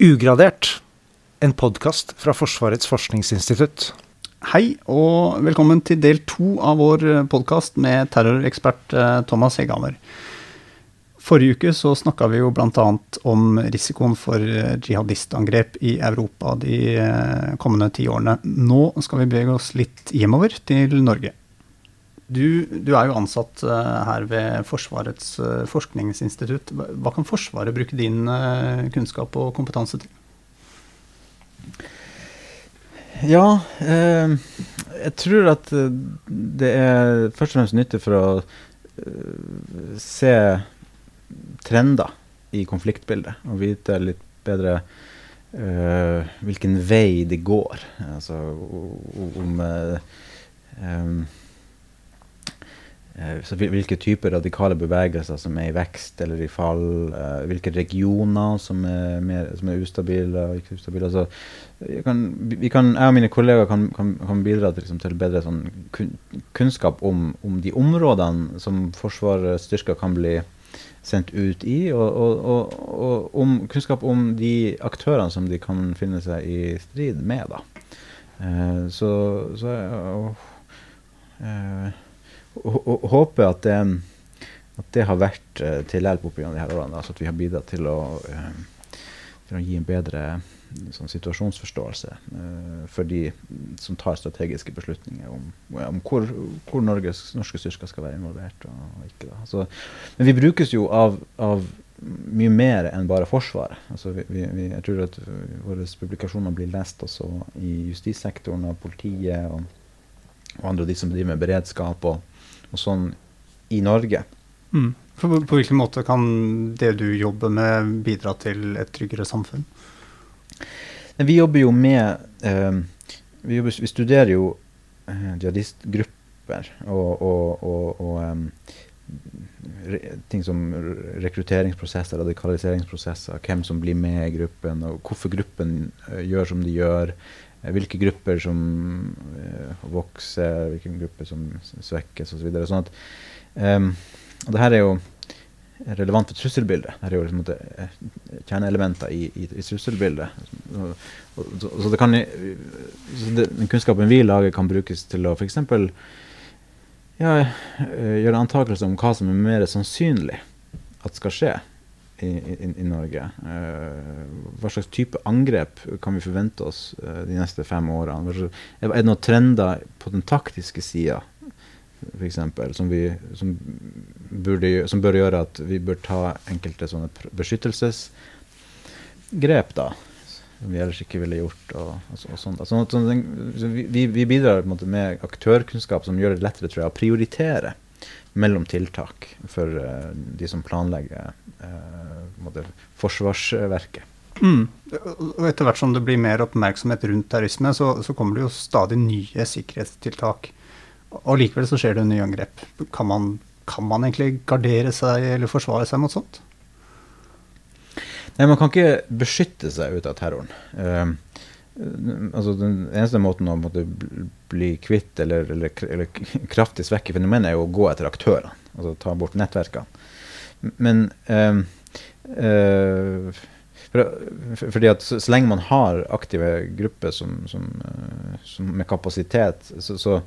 Ugradert, en podkast fra Forsvarets forskningsinstitutt. Hei, og velkommen til del to av vår podkast med terrorekspert eh, Thomas Hegamer. Forrige uke så snakka vi jo bl.a. om risikoen for eh, jihadistangrep i Europa de eh, kommende ti årene. Nå skal vi bevege oss litt hjemover, til Norge. Du, du, er jo ansatt her ved Forsvarets forskningsinstitutt. Hva kan Forsvaret bruke din kunnskap og kompetanse til? Ja, eh, jeg tror at det er først og fremst nyttig for å se trender i konfliktbildet. Og vite litt bedre eh, hvilken vei det går. Altså om um, hvilke typer radikale bevegelser som er i vekst eller i fall. Uh, hvilke regioner som er, mer, som er ustabile og ikke ustabile. Altså, kan, kan, jeg og mine kollegaer kan, kan, kan bidra til, liksom, til bedre sånn, kun, kunnskap om, om, de områdene som Forsvarets styrker kan bli sendt ut i, og, og, og, og om, kunnskap om de aktørene som de kan finne seg i strid med. Da. Uh, så, så uh, og, håper at det, at det, har vært til hjelp opp gjennom de her årene. Altså at vi har bidratt til å, uh, til å gi en bedre sånn situasjonsforståelse uh, for de som tar strategiske beslutninger om, om hvor, hvor Norges, norske styrker skal være involvert. og ikke. Så, men vi brukes jo av, av mye mer enn bare Forsvaret. Altså vi, vi, jeg tror at våre publikasjoner blir lest også i justissektoren av politiet og, og andre de som driver med beredskap. og og sånn i Norge. Mm. På, på, hvilken måte kan det du jobber med, bidra til et tryggere samfunn? Vi jobber jo med eh, vi, jobber, vi, studerer jo eh, jihadistgrupper og, og, og, og um, re, ting som rekrutteringsprosesser, radikaliseringsprosesser, hvem som blir med i gruppen, og hvorfor gruppen uh, gjør som de gjør. Eh, hvilke grupper som uh, vokser, hvilke grupper som svekkes osv. Så sånn at, um, og her er jo relevant for trusselbildet. Det er jo liksom, det, kjerneelementer i, i, i trusselbildet. Og, så, det kan, så det, den kunnskapen vi lager, kan brukes til å f.eks. Ja, gjøre antakelser om hva som er mer sannsynlig at skal skje i, i, i Norge. Uh, hva slags type angrep kan vi forvente oss uh, de neste fem årene? Er det noen trender på den taktiske sida som, som, som bør gjøre at vi bør ta enkelte sånne beskyttelsesgrep, da? Som vi ellers ikke ville gjort. og, og, og sånt. Sånn, sånn, vi, vi, bidrar måte, med aktørkunnskap som gjør det lettere tror jeg, å prioritere mellom tiltak for uh, de som planlegger uh, forsvarsverket. Mm. Og etter hvert som det blir mer oppmerksomhet rundt terrorisme, så, så, kommer det jo stadig nye sikkerhetstiltak. Og likevel så skjer det nye angrep. Kan man, kan man egentlig gardere seg eller forsvare seg mot sånt? Nei, man kan ikke beskytte seg ut av terroren. Uh, altså Den eneste måten å måtte bli kvitt eller, eller, eller kraftig svekke fenomenet, er jo å gå etter aktørene. Altså ta bort nettverkene. Men um, uh, for, fordi at så, så, lenge man har aktive grupper som, som, uh, som med kapasitet, så, så,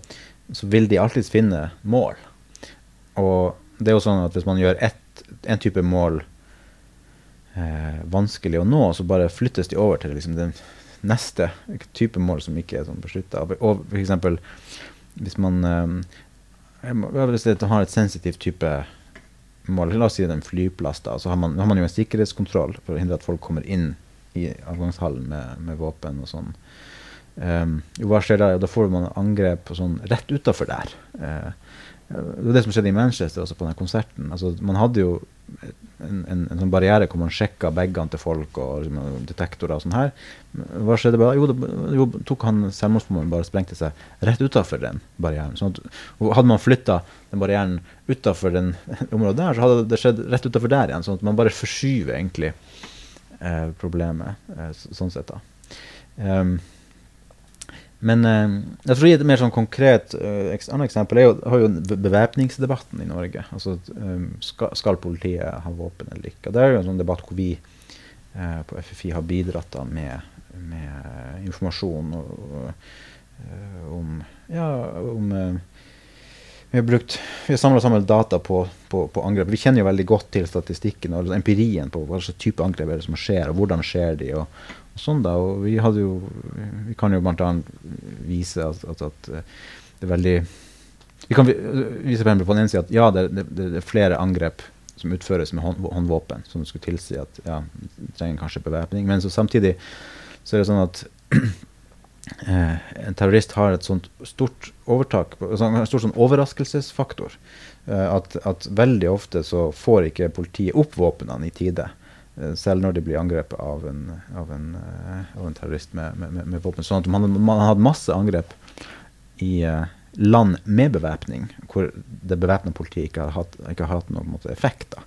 vil de alltids finne mål. Og det er jo sånn at hvis man gjør ett, en type mål eh, vanskelig å nå, så bare flyttes de over til liksom, den neste type mål som ikke er sånn beslutta. Og f.eks. hvis man eh, Hvis det har et sensitivt type mål, la oss si det er en flyplass, da, så har man, har man, jo en sikkerhetskontroll for å hindre at folk kommer inn i avgangshallen med, med våpen og sånn. Um, hva skjer da? Da får man angrep sånn rett utafor der. Uh, det var det som skjedde i Manchester også på den konserten. Altså, man hadde jo en, en, en sånn barriere hvor man sjekka bagene til folk og liksom, detektorer og sånn her. Hva skjedde bare? Jo, det, jo tok han selvmordsbomberen bare sprengte seg rett utafor den barrieren. Sånn at, hadde man flytta den barrieren utafor den området der, så hadde det skjedd rett utafor der igjen. Sånn at man bare forskyver egentlig eh, problemet eh, sånn sett, da. Um, men eh, jeg tror et mer sånn konkret uh, annet eksempel er jo, har jo bevæpningsdebatten i Norge. Altså um, skal, skal, politiet ha våpen eller ikke? Det er jo en sånn debatt hvor vi eh, på FFI har bidratt da med, med informasjon og, og, eh, om Ja, om eh, vi har, brukt, vi har samla sammen data på, på, på, angrep. Vi kjenner jo veldig godt til statistikken og empirien på hva slags type angrep er det som skjer, og hvordan skjer de. og sånn da, og vi, jo, vi kan jo bl.a. vise at, at, at, det er veldig Vi kan vise på den ene siden at ja, det, det, det, er flere angrep som utføres med hånd, håndvåpen, som skulle tilsi at ja, trenger kanskje bevæpning. Men så samtidig så er det sånn at eh, en terrorist har et sånt stort overtak, altså en stor sånn overraskelsesfaktor. Eh, at, at, veldig ofte så får ikke politiet opp våpnene i tide. Eh, selv når de blir angrepet av en, av en, eh, av en terrorist med, med, med, våpen. Sånn at man, man har hatt masse angrep i eh, land med bevæpning, hvor det bevæpna politiet ikke har hatt, ikke har hatt noen måte, effekt. da.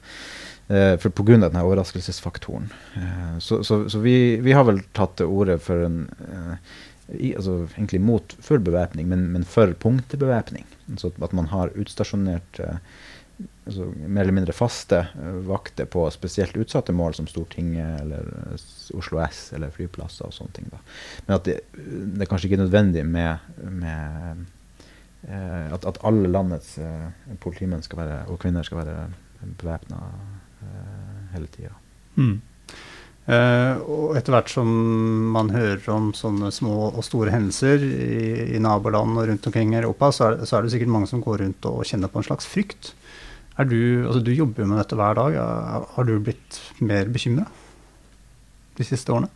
Uh, for Pga. denne overraskelsesfaktoren. Så, så, så vi, vi, har vel tatt til orde for en i, altså, egentlig mot full bevæpning, men, men for punktbevæpning. Så at man har utstasjonert eh, altså, mer eller mindre faste eh, vakter på spesielt utsatte mål som Stortinget eller eh, Oslo S eller flyplasser og sånne ting. Da. Men at det, det er kanskje ikke nødvendig med, med eh, at, at, alle landets eh, politimenn være, og -kvinner skal være bevæpna eh, hele tida. Mm. Uh, og etter hvert som man hører om sånne små og store hendelser i, i naboland og rundt omkring i Europa, så er, så er, det sikkert mange som går rundt og kjenner på en slags frykt. Er du, altså du jobber jo med dette hver dag. Har du blitt mer bekymra de siste årene?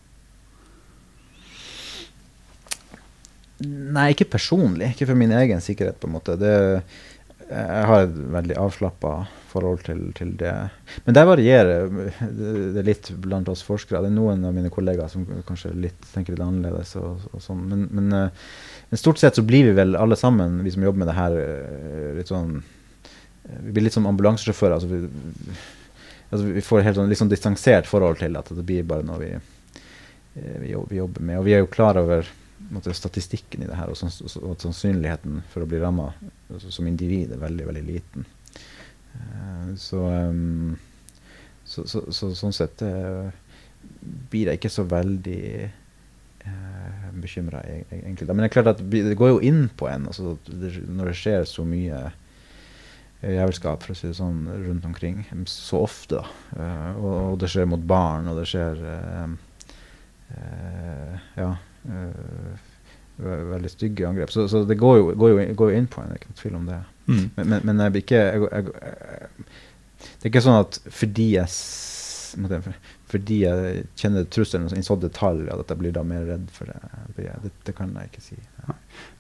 Nei, ikke personlig. Ikke for min egen sikkerhet, på en måte. Det, jeg har et veldig avslappa forhold til, til, det. Men det varierer det, litt blant oss forskere. Det er noen av mine kollegaer som kanskje litt, tenker litt annerledes. Og, og sånn. Men, men, eh, men, stort sett så blir vi vel alle sammen, vi som jobber med det her, eh, litt sånn Vi blir litt som ambulansesjåfører. Altså vi, altså vi, får helt sånn, litt sånn distansert forhold til at det blir bare noe vi, vi, jobber med. Og vi er jo klar over måte, statistikken i det her, og, og sannsynligheten for å bli ramma altså, som individ er veldig, veldig liten. Uh, så, um, så, så, så, sånn sett blir jeg ikke så veldig uh, bekymra, e-, e-, egentlig. Men det er klart at det går jo inn på en altså, når det skjer så mye jævelskap for å si det sånn, rundt omkring så ofte. da. og, og, det skjer mot barn, og det skjer uh, Ja. Veldig stygge angrep. Så, så det går jo, går, jo, går jo, inn på en, det er ikke noen tvil om det. Mm. Men, men, men, jeg blir ikke jeg, jeg, Det er ikke sånn at fordi jeg fordi jeg kjenner trusselen i så sånn detalj at jeg blir da mer redd for det. Det, det kan jeg ikke si. Ja.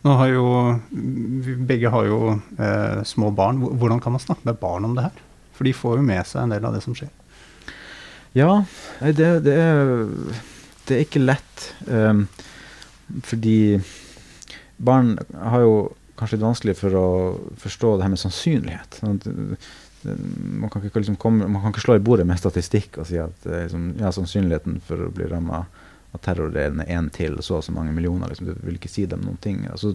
Nå har jo, vi begge har jo eh, små barn. Hvordan kan man snakke med barn om det her? For de får jo med seg en del av det som skjer. Ja, det, det er det er ikke lett. Um, fordi barn har jo kanskje litt vanskelig for å forstå det her med sannsynlighet. Man, kan liksom komme, man kan ikke slå i bordet med statistikk og si at liksom, ja, sannsynligheten for å bli ramma av terror er én til så og så mange millioner. Liksom, du vil ikke si dem noen ting. Altså,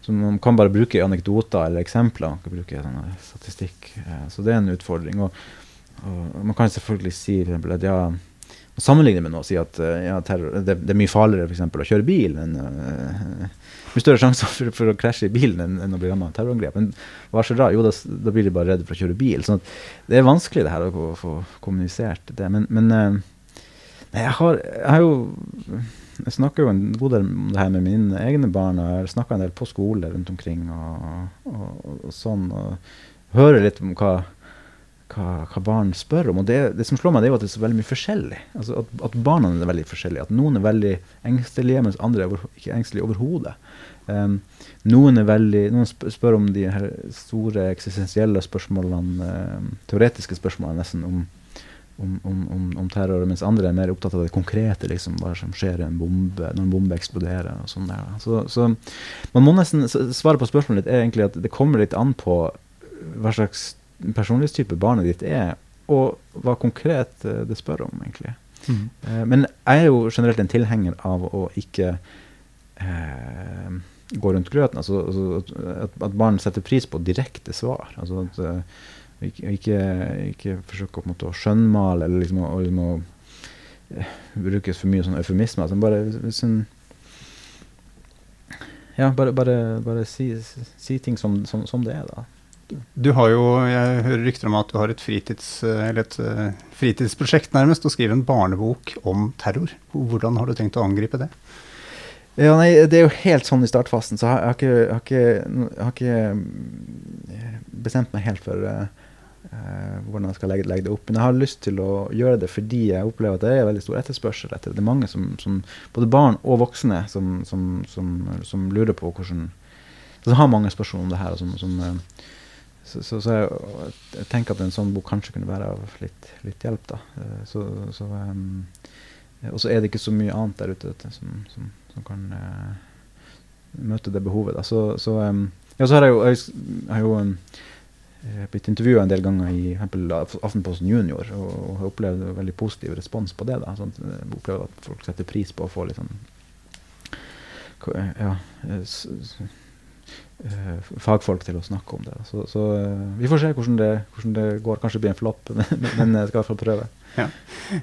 så Man kan bare bruke anekdoter eller eksempler. Man kan bruke sånn, statistikk. Eh, så det er en utfordring. Og, og man kan selvfølgelig si at ja, sammenligne med noe og si at uh, ja, terror, det, det, er mye farligere for eksempel, å kjøre bil enn uh, mye større sjanse for, for, å krasje i bilen enn, enn å bli rammet av terrorangrep. Men hva skjer da? Jo, da, da, blir de bare redde for å kjøre bil. sånn det er vanskelig det her å, å få kommunisert det. Men, men uh, nei, jeg, har, jeg har jo jeg snakker jo en god del om det her med mine egne barn, og jeg snakker en del på skole rundt omkring. og, og, og sånn, og hører litt om hva hva, hva, barn spør om. Og det, det, som slår meg, det er jo at det er så veldig mye forskjellig. Altså at, at, barna er veldig forskjellige. At noen er veldig engstelige, mens andre er ikke engstelige overhodet. Um, noen, veldig, noen spør om de her store eksistensielle spørsmålene, um, teoretiske spørsmålene nesten om, om, om, om, terror, mens andre er mer opptatt av det konkrete, liksom, hva som skjer en bombe, når en bombe eksploderer. og sånn der. Så, så, man må nesten svare på spørsmålet litt er egentlig at det kommer litt an på hva slags personlighetstype barnet ditt er, og hva konkret eh, det spør om, egentlig. Mm. Uh, men jeg er jo generelt en tilhenger av å ikke eh, gå rundt grøten. Altså, altså at, at, barn setter pris på direkte svar. Altså at uh, ikke, ikke, ikke forsøke å, å skjønnmale eller liksom, å, liksom, eh, brukes for mye sånn eufemisme. Altså bare, hvis en, ja, bare, bare, bare si, si, ting som, som, som, det er, da. Du har jo, jeg hører rykter om at du har et, fritids, et fritidsprosjekt nærmest, og skriver en barnebok om terror. Hvordan har du tenkt å angripe det? Ja, nei, Det er jo helt sånn i startfasen, så jeg har ikke, har ikke, har ikke mm, bestemt meg helt for uh, hvordan jeg skal legge, legge, det opp. Men jeg har lyst til å gjøre det fordi jeg opplever at det er veldig stor etterspørsel etter det. er mange, som, som, både barn og voksne, som, som, lurer på hvordan Som har mange spørsmål om det her. Uh, så, så, så jeg, jeg, tenker at en sånn bok kanskje kunne være av litt, litt hjelp. da. Så, så, um, og så er det ikke så mye annet der ute som, som som kan uh, møte det behovet. Da. Så, så, um, ja, så har jeg jo, jeg, har jo um, blitt intervjua en del ganger i Aftenposten Junior og, og har opplevd veldig positiv respons på det. Da. Sånn, jeg opplever at folk setter pris på å få litt sånn ja, fagfolk til å snakke om det. Så, så vi får se hvordan det, hvordan det, går. Kanskje blir en flopp, men, men jeg skal i hvert fall prøve. Ja.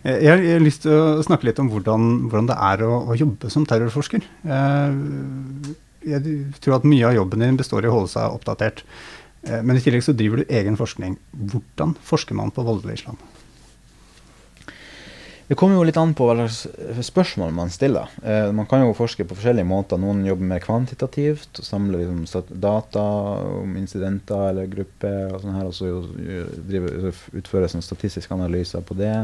Eh, jeg har lyst til å snakke litt om hvordan, hvordan det er å, å, jobbe som terrorforsker. Eh, jeg tror at mye av jobben din består i å holde seg oppdatert. Eh, men i tillegg så driver du egen forskning. Hvordan forsker man på voldelig islam? Det kommer jo litt an på hva slags spørsmål man stiller. Eh, man kan jo forske på forskjellige måter. Noen jobber mer kvantitativt, og samler liksom data om incidenter eller grupper. Og sånn her, og så driver, utfører sånn statistiske analyser på det.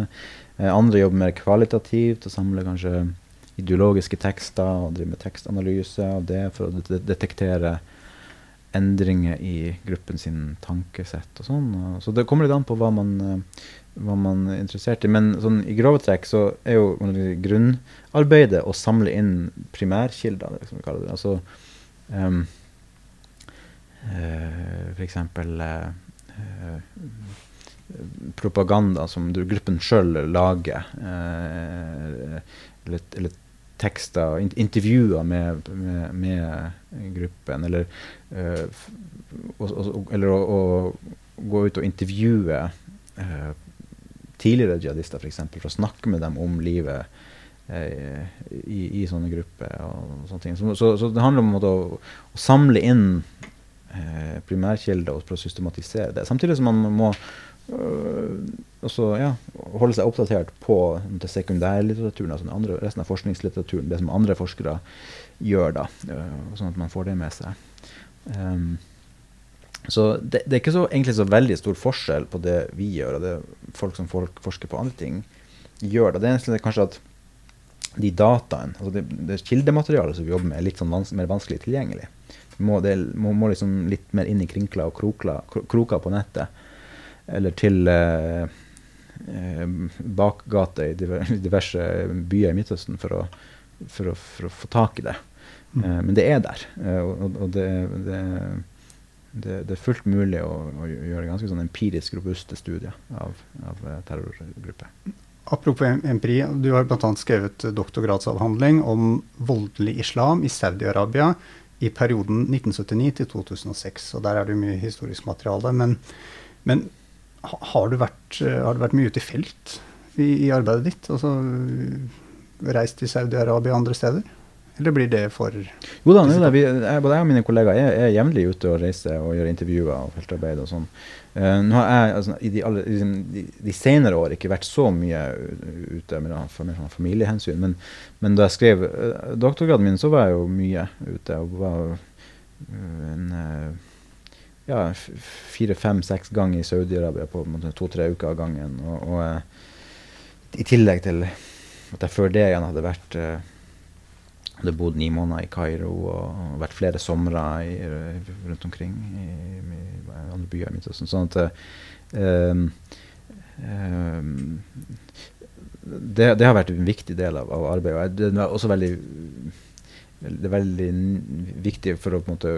Eh, andre jobber mer kvalitativt og samler kanskje ideologiske tekster og driver med tekstanalyse av det for å detektere endringer i gruppen sin tankesett og sånn. Så det kommer litt an på hva man eh, hva man er interessert i. Men sånn, i grove trekk så er jo grunnarbeidet å samle inn primærkilder, som vi kaller det. Altså um, uh, f.eks. Uh, propaganda som du, gruppen sjøl lager, uh, eller, eller, tekster, intervjuer med, med, med gruppen, eller, og, eller å, å, gå ut og intervjue uh, tidligere jihadister, f.eks., for, for å snakke med dem om livet eh, i, i, sånne grupper. og sånne ting. Så, så, så det handler om å, å samle inn eh, primærkilder og systematisere det. Samtidig som man må øh, også, ja, holde seg oppdatert på sekundærlitteraturen, altså andre, resten av forskningslitteraturen, det som andre forskere gjør, da, øh, sånn at man får det med seg. Um, så det, det, er ikke så, egentlig så veldig stor forskjell på det vi gjør, og det folk som folk forsker på andre ting, gjør. Det, det eneste er kanskje at de dataene, altså det, det kildematerialet som vi jobber med, er litt sånn vans mer vanskelig tilgjengelig. Må, det må, må, liksom litt mer inn i krinkler og krokler, kroker på nettet. Eller til eh, bakgater i diverse byer i Midtøsten for å, for å, for å få tak i det. Mm. Eh, men det er der. Eh, og, og det, det det, det, er fullt mulig å, å, gjøre ganske sånn empirisk robuste studier av, av eh, terrorgrupper. Apropos empiri, du har bl.a. skrevet doktorgradsavhandling om voldelig islam i Saudi-Arabia i perioden 1979 til 2006. og Der er det mye historisk materiale. Men, men har, du vært, har, du vært, mye ute i felt i, i arbeidet ditt? Altså reist til Saudi-Arabia andre steder? Eller blir det for Jo da, det, vi, jeg, både jeg og mine kollegaer er, er jevnlig ute og reiser og gjør intervjuer og feltarbeid og sånn. Uh, nå har jeg altså, i de, alle, liksom, de, de, senere år ikke vært så mye ute med med sånn familiehensyn. Men, men, da jeg skrev uh, doktorgraden min, så var jeg jo mye ute. og var uh, en ja, fire, fem, seks ganger i Saudi-Arabia på to-tre uker av gangen. Og, og i tillegg til at jeg før det igjen hadde vært hadde bodd ni måneder i Kairo og vært flere somre rundt omkring i, i, i, andre byer i Midtøsten. Sånn at um, det, det, har vært en viktig del av, av arbeidet. Det er også veldig, veldig viktig for å på en måte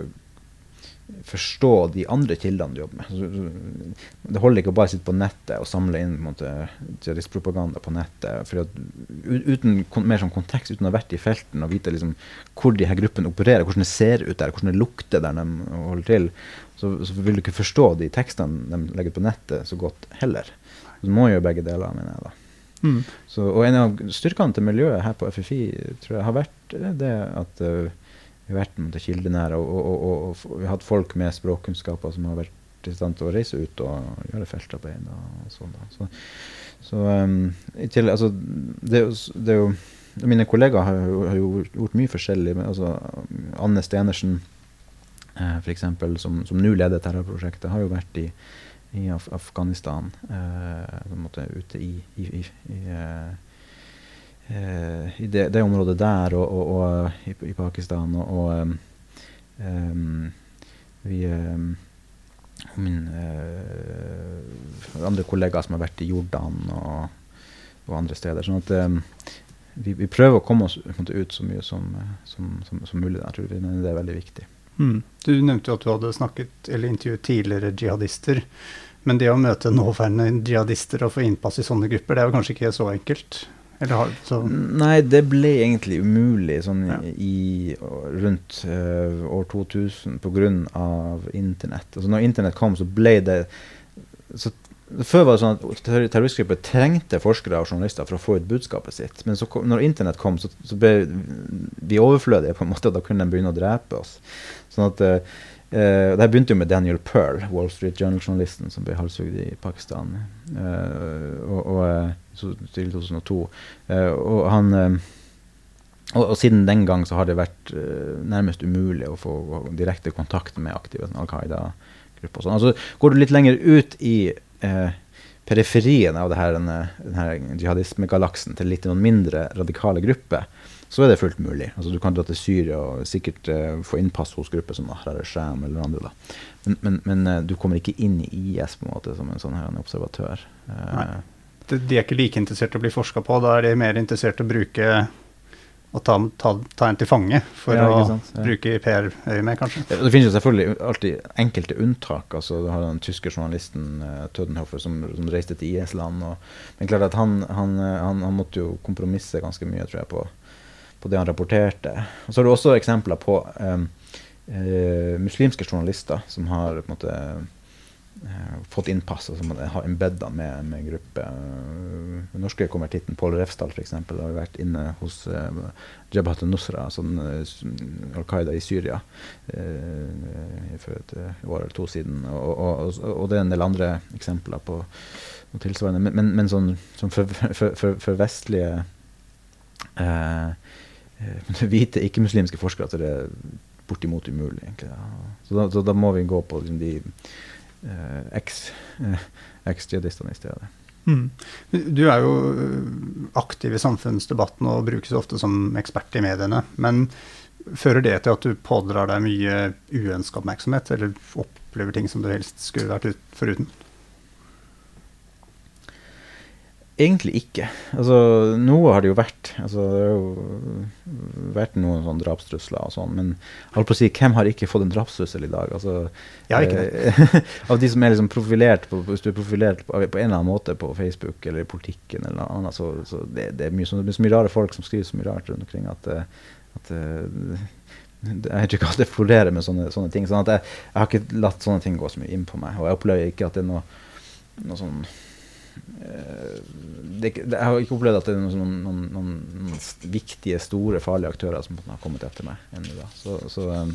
forstå de andre kildene du jobber med. Det holder ikke å bare sitte på nettet og samle inn terroristpropaganda på nettet. for Uten mer sånn kontekst, uten å ha vært i felten og vite liksom, hvor de her gruppene opererer, hvordan det ser ut der, hvordan det lukter der de holder til, så, så vil du ikke forstå de tekstene de legger på nettet så godt heller. Så du må gjøre begge deler, mener jeg. da. Mm. Så, og en av styrkene til miljøet her på FFI tror jeg har vært det at uh, vi har vært måte, kildenære, og, og, og, og, vi har hatt folk med språkkunnskaper som har vært i stand til å reise ut og gjøre feltarbeid. og sånn da. Så, så um, til, altså, det, det, er jo Mine kollegaer har, har jo gjort mye forskjellig. Men, altså, Anne Stenersen, eh, f.eks., som, som nå leder terrorprosjektet, har jo vært i, i Af Afghanistan. Eh, på en måte ute i, i, i, i eh, i det, det, området der og, og, og i, i, Pakistan. Og um, um, vi um, Min uh, andre kollegaer som har vært i Jordan og, og andre steder. sånn at vi, vi, prøver å komme oss ut så mye som, som, som, som mulig. Der, tror vi, men det er veldig viktig. Mm. Du nevnte jo at du hadde snakket eller intervjuet tidligere jihadister. Men det å møte nåværende jihadister og få innpass i sånne grupper, det er jo kanskje ikke så enkelt? Har, Nei, det ble egentlig umulig sånn ja. i, rundt uh, år 2000 pga. internett. Altså når internett kom, så ble det så, Før var det sånn at terroristgrupper trengte forskere og journalister for å få ut budskapet sitt. Men så, når internett kom, så, så ble vi overflødige, på en måte, og da kunne de begynne å drepe oss. Sånn at uh, Uh, det begynte jo med Daniel Pearl, Wall Street Journal-journalisten som ble halshugd i Pakistan uh, og, og, eh, til 2002. Uh, og, han, og, og, siden den gang så har det vært nærmest umulig å få direkte kontakt med aktive Al Qaida-grupper. Sånn. Altså, går du litt lenger ut i periferien av denne, denne jihadismegalaksen til litt noen mindre radikale grupper, så er det fullt mulig. Altså, du kan dra til Syria og sikkert uh, få innpass hos grupper som Ahrar Sham eller andre. Da. Men, men, men uh, du kommer ikke inn i IS på en måte som en sånn her en observatør. Uh, de, de er ikke like interessert i å bli forska på. Da er de mer interessert i å bruke å ta, ta, ta, en til fange for ja, å ja. bruke PR-øyemed, kanskje. Det finnes jo selvfølgelig alltid enkelte unntak. altså Du har den tyske journalisten uh, Tødenhofer som, som, reiste til IS-land. Men klart at han, han, han, han, måtte jo kompromisse ganske mye tror jeg, på, på det han rapporterte. Og så har du også eksempler på um, uh, muslimske journalister som har på en måte uh, fått innpass, og som har embedda med, med gruppe. Uh, den norske konvertitten Pål Refsdal f.eks. har vært inne hos uh, Jabhat al-Nusra, altså Al Qaida i Syria, for et år eller to siden. Og, og, og, det er en del andre eksempler på noe tilsvarende. Men, men, men sånn, sånn for, for, for, for, vestlige eh, Eh, hvite ikke-muslimske forskere at det er bortimot umulig. egentlig. Så, da, så, da, må vi gå på liksom, de eh, eks-jihadistene eh, i stedet. Mm. Du er jo eh, aktiv i samfunnsdebatten og brukes ofte som ekspert i mediene. Men fører det til at du pådrar deg mye uønska oppmerksomhet, eller opplever ting som du helst skulle vært ut, foruten? Egentlig ikke. Altså, noe har det jo vært. Altså, det har jo vært noen sånne drapstrusler og sånn. Men holdt på å si, hvem har ikke fått en drapstrussel i dag? Altså, ja, det. av de som er liksom profilert på, hvis du er profilert på, på, en eller annen måte på Facebook eller i politikken, eller noe annet, så, så det, det, er mye, så, det, er så, mye rare folk som skriver så mye rart rundt omkring at, eh, at eh, jeg vet ikke hva det florerer med sånne, sånne ting. sånn at jeg, jeg, har ikke latt sånne ting gå så mye inn på meg. Og jeg opplever ikke at det er noe, noe sånn Eh, det, det, jeg har ikke opplevd at det er noen, noen, noen, noen viktige, store, farlige aktører som har kommet etter meg ennå. Så, så um,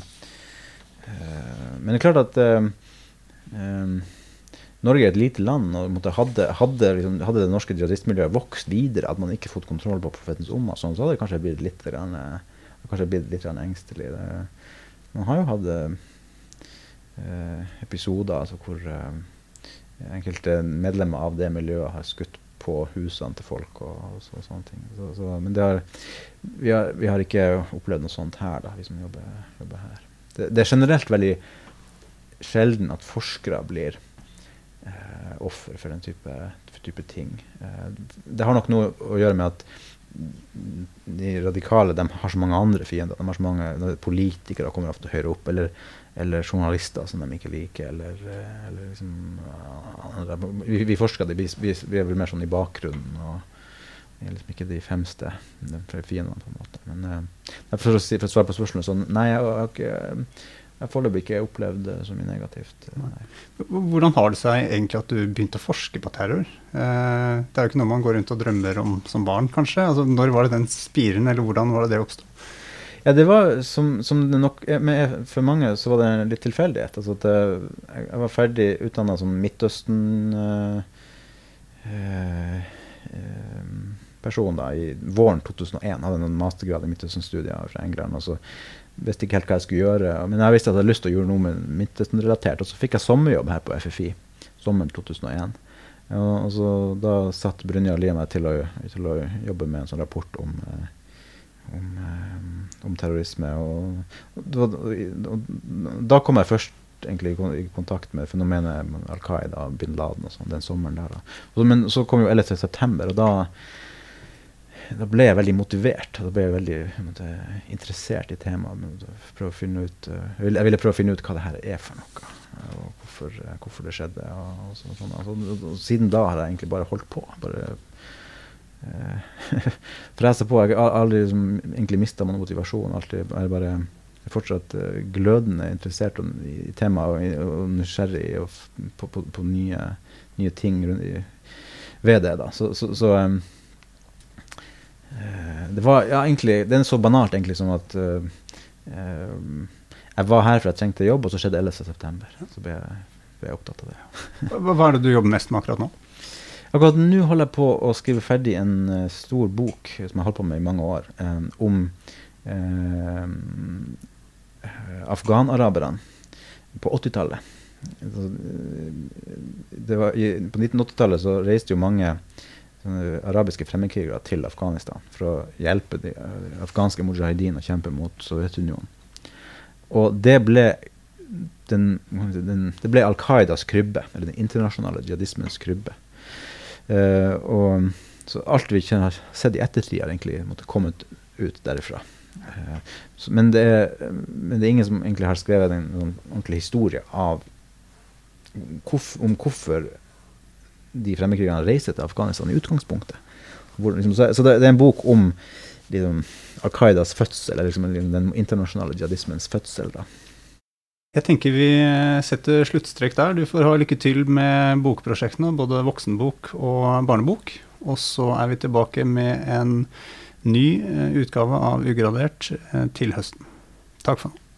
uh, men det er klart at uh, um, Norge er et lite land, og hadde, hadde, liksom, hadde, det norske jihadistmiljøet vokst videre, at man ikke fått kontroll på profetens omma, sånn, så hadde det kanskje blitt litt, grann, kanskje blitt litt engstelig. Det, man har jo hatt uh, episoder altså, hvor enkelte medlemmer av det miljøet har skutt på husene til folk og, og, så, og sånne ting. Så, så, men har, vi, har, vi, har, ikke opplevd noe sånt her, da, vi som jobber, jobber her. Det, det, er generelt veldig sjelden at forskere blir eh, offer for den type, type ting. Eh, det har nok noe å gjøre med at de radikale de har så mange andre fiender. De har så mange Politikere kommer ofte høyere opp. Eller eller journalister som de ikke liker. Eller, eh, eller liksom, vi, vi forsker det, vi, vi, vi, er vel mer sånn i bakgrunnen. og Vi er liksom ikke de femste fiendene, på en måte. Men uh, for, å si, for å svare på spørsmålet sånn Nei, jeg har ikke jeg foreløpig ikke opplevd det så mye negativt. Nei. Hvordan har det seg egentlig at du begynte å forske på terror? Eh, det er jo ikke noe man går rundt og drømmer om som barn, kanskje. Altså, når var det den spiren, eller hvordan var det det oppsto? Ja, det var som, som det nok med, For mange så var det litt tilfeldighet. Altså at jeg, jeg var ferdig utdanna som Midtøsten øh, øh, da, i våren 2001. Hadde en mastergrad i Midtøsten-studier fra England. og så visste ikke helt hva jeg skulle gjøre. Men jeg visste at jeg hadde lyst til å gjøre noe med Midtøsten-relatert. Og så fikk jeg sommerjobb her på FFI sommeren 2001. Og, så Da satt Brynja Lie meg til å, til å, jobbe med en sånn rapport om, om, om terrorisme. Og, og, og, da kom jeg først egentlig i kontakt med fenomenet Al Qaida bin Laden og sånn den sommeren der. Men så kom jo 11. september, og da da ble jeg veldig motivert. Da ble jeg veldig måtte, interessert i temaet. Ut, jeg, ville, jeg, ville, prøve å finne ut hva det her er for noe. Og hvorfor, uh, hvorfor det skjedde. Og, og sånn, sånn. Altså, og, siden da har jeg egentlig bare holdt på. Bare uh, fresa på. Jeg har aldri liksom, egentlig mista motivasjon. Alltid, jeg er bare fortsatt glødende interessert i, i temaet og, og, nysgjerrig på, på, på, nye, nye ting i, ved det. da. Så, så, så um, Eh, det var ja, egentlig Det er så banalt egentlig som at uh, uh, jeg var her for jeg trengte jobb, og så skjedde 11.9. Så ble jeg, ble jeg, opptatt av det. hva, er det du jobber mest med akkurat nå? Akkurat nå holder jeg på å skrive ferdig en uh, stor bok som jeg har holdt på med i mange år, um, om afghanaraberne på 80-tallet. På 1980-tallet så reiste jo mange arabiske fremmedkrigere til Afghanistan for å hjelpe de uh, afghanske mujahedin å kjempe mot Sovjetunionen. Og det ble, den, den, det ble Al Qaidas krybbe, eller den internasjonale jihadismens krybbe. Uh, og, så alt vi har sett i ettertid, har egentlig måtte kommet ut derifra. Uh, så, men, det er, men, det er, ingen som egentlig har skrevet en, en ordentlig historie av om hvorfor de fremmedkrigerne reiser til Afghanistan i utgangspunktet. Hvor, liksom, så, så det, er en bok om liksom, Al Qaidas fødsel, eller liksom, den internasjonale jihadismens fødsel. da. Jeg tenker vi setter sluttstrek der. Du får ha lykke til med bokprosjektene, både voksenbok og barnebok. Og så er vi tilbake med en ny eh, utgave av Ugradert eh, til høsten. Takk for nå.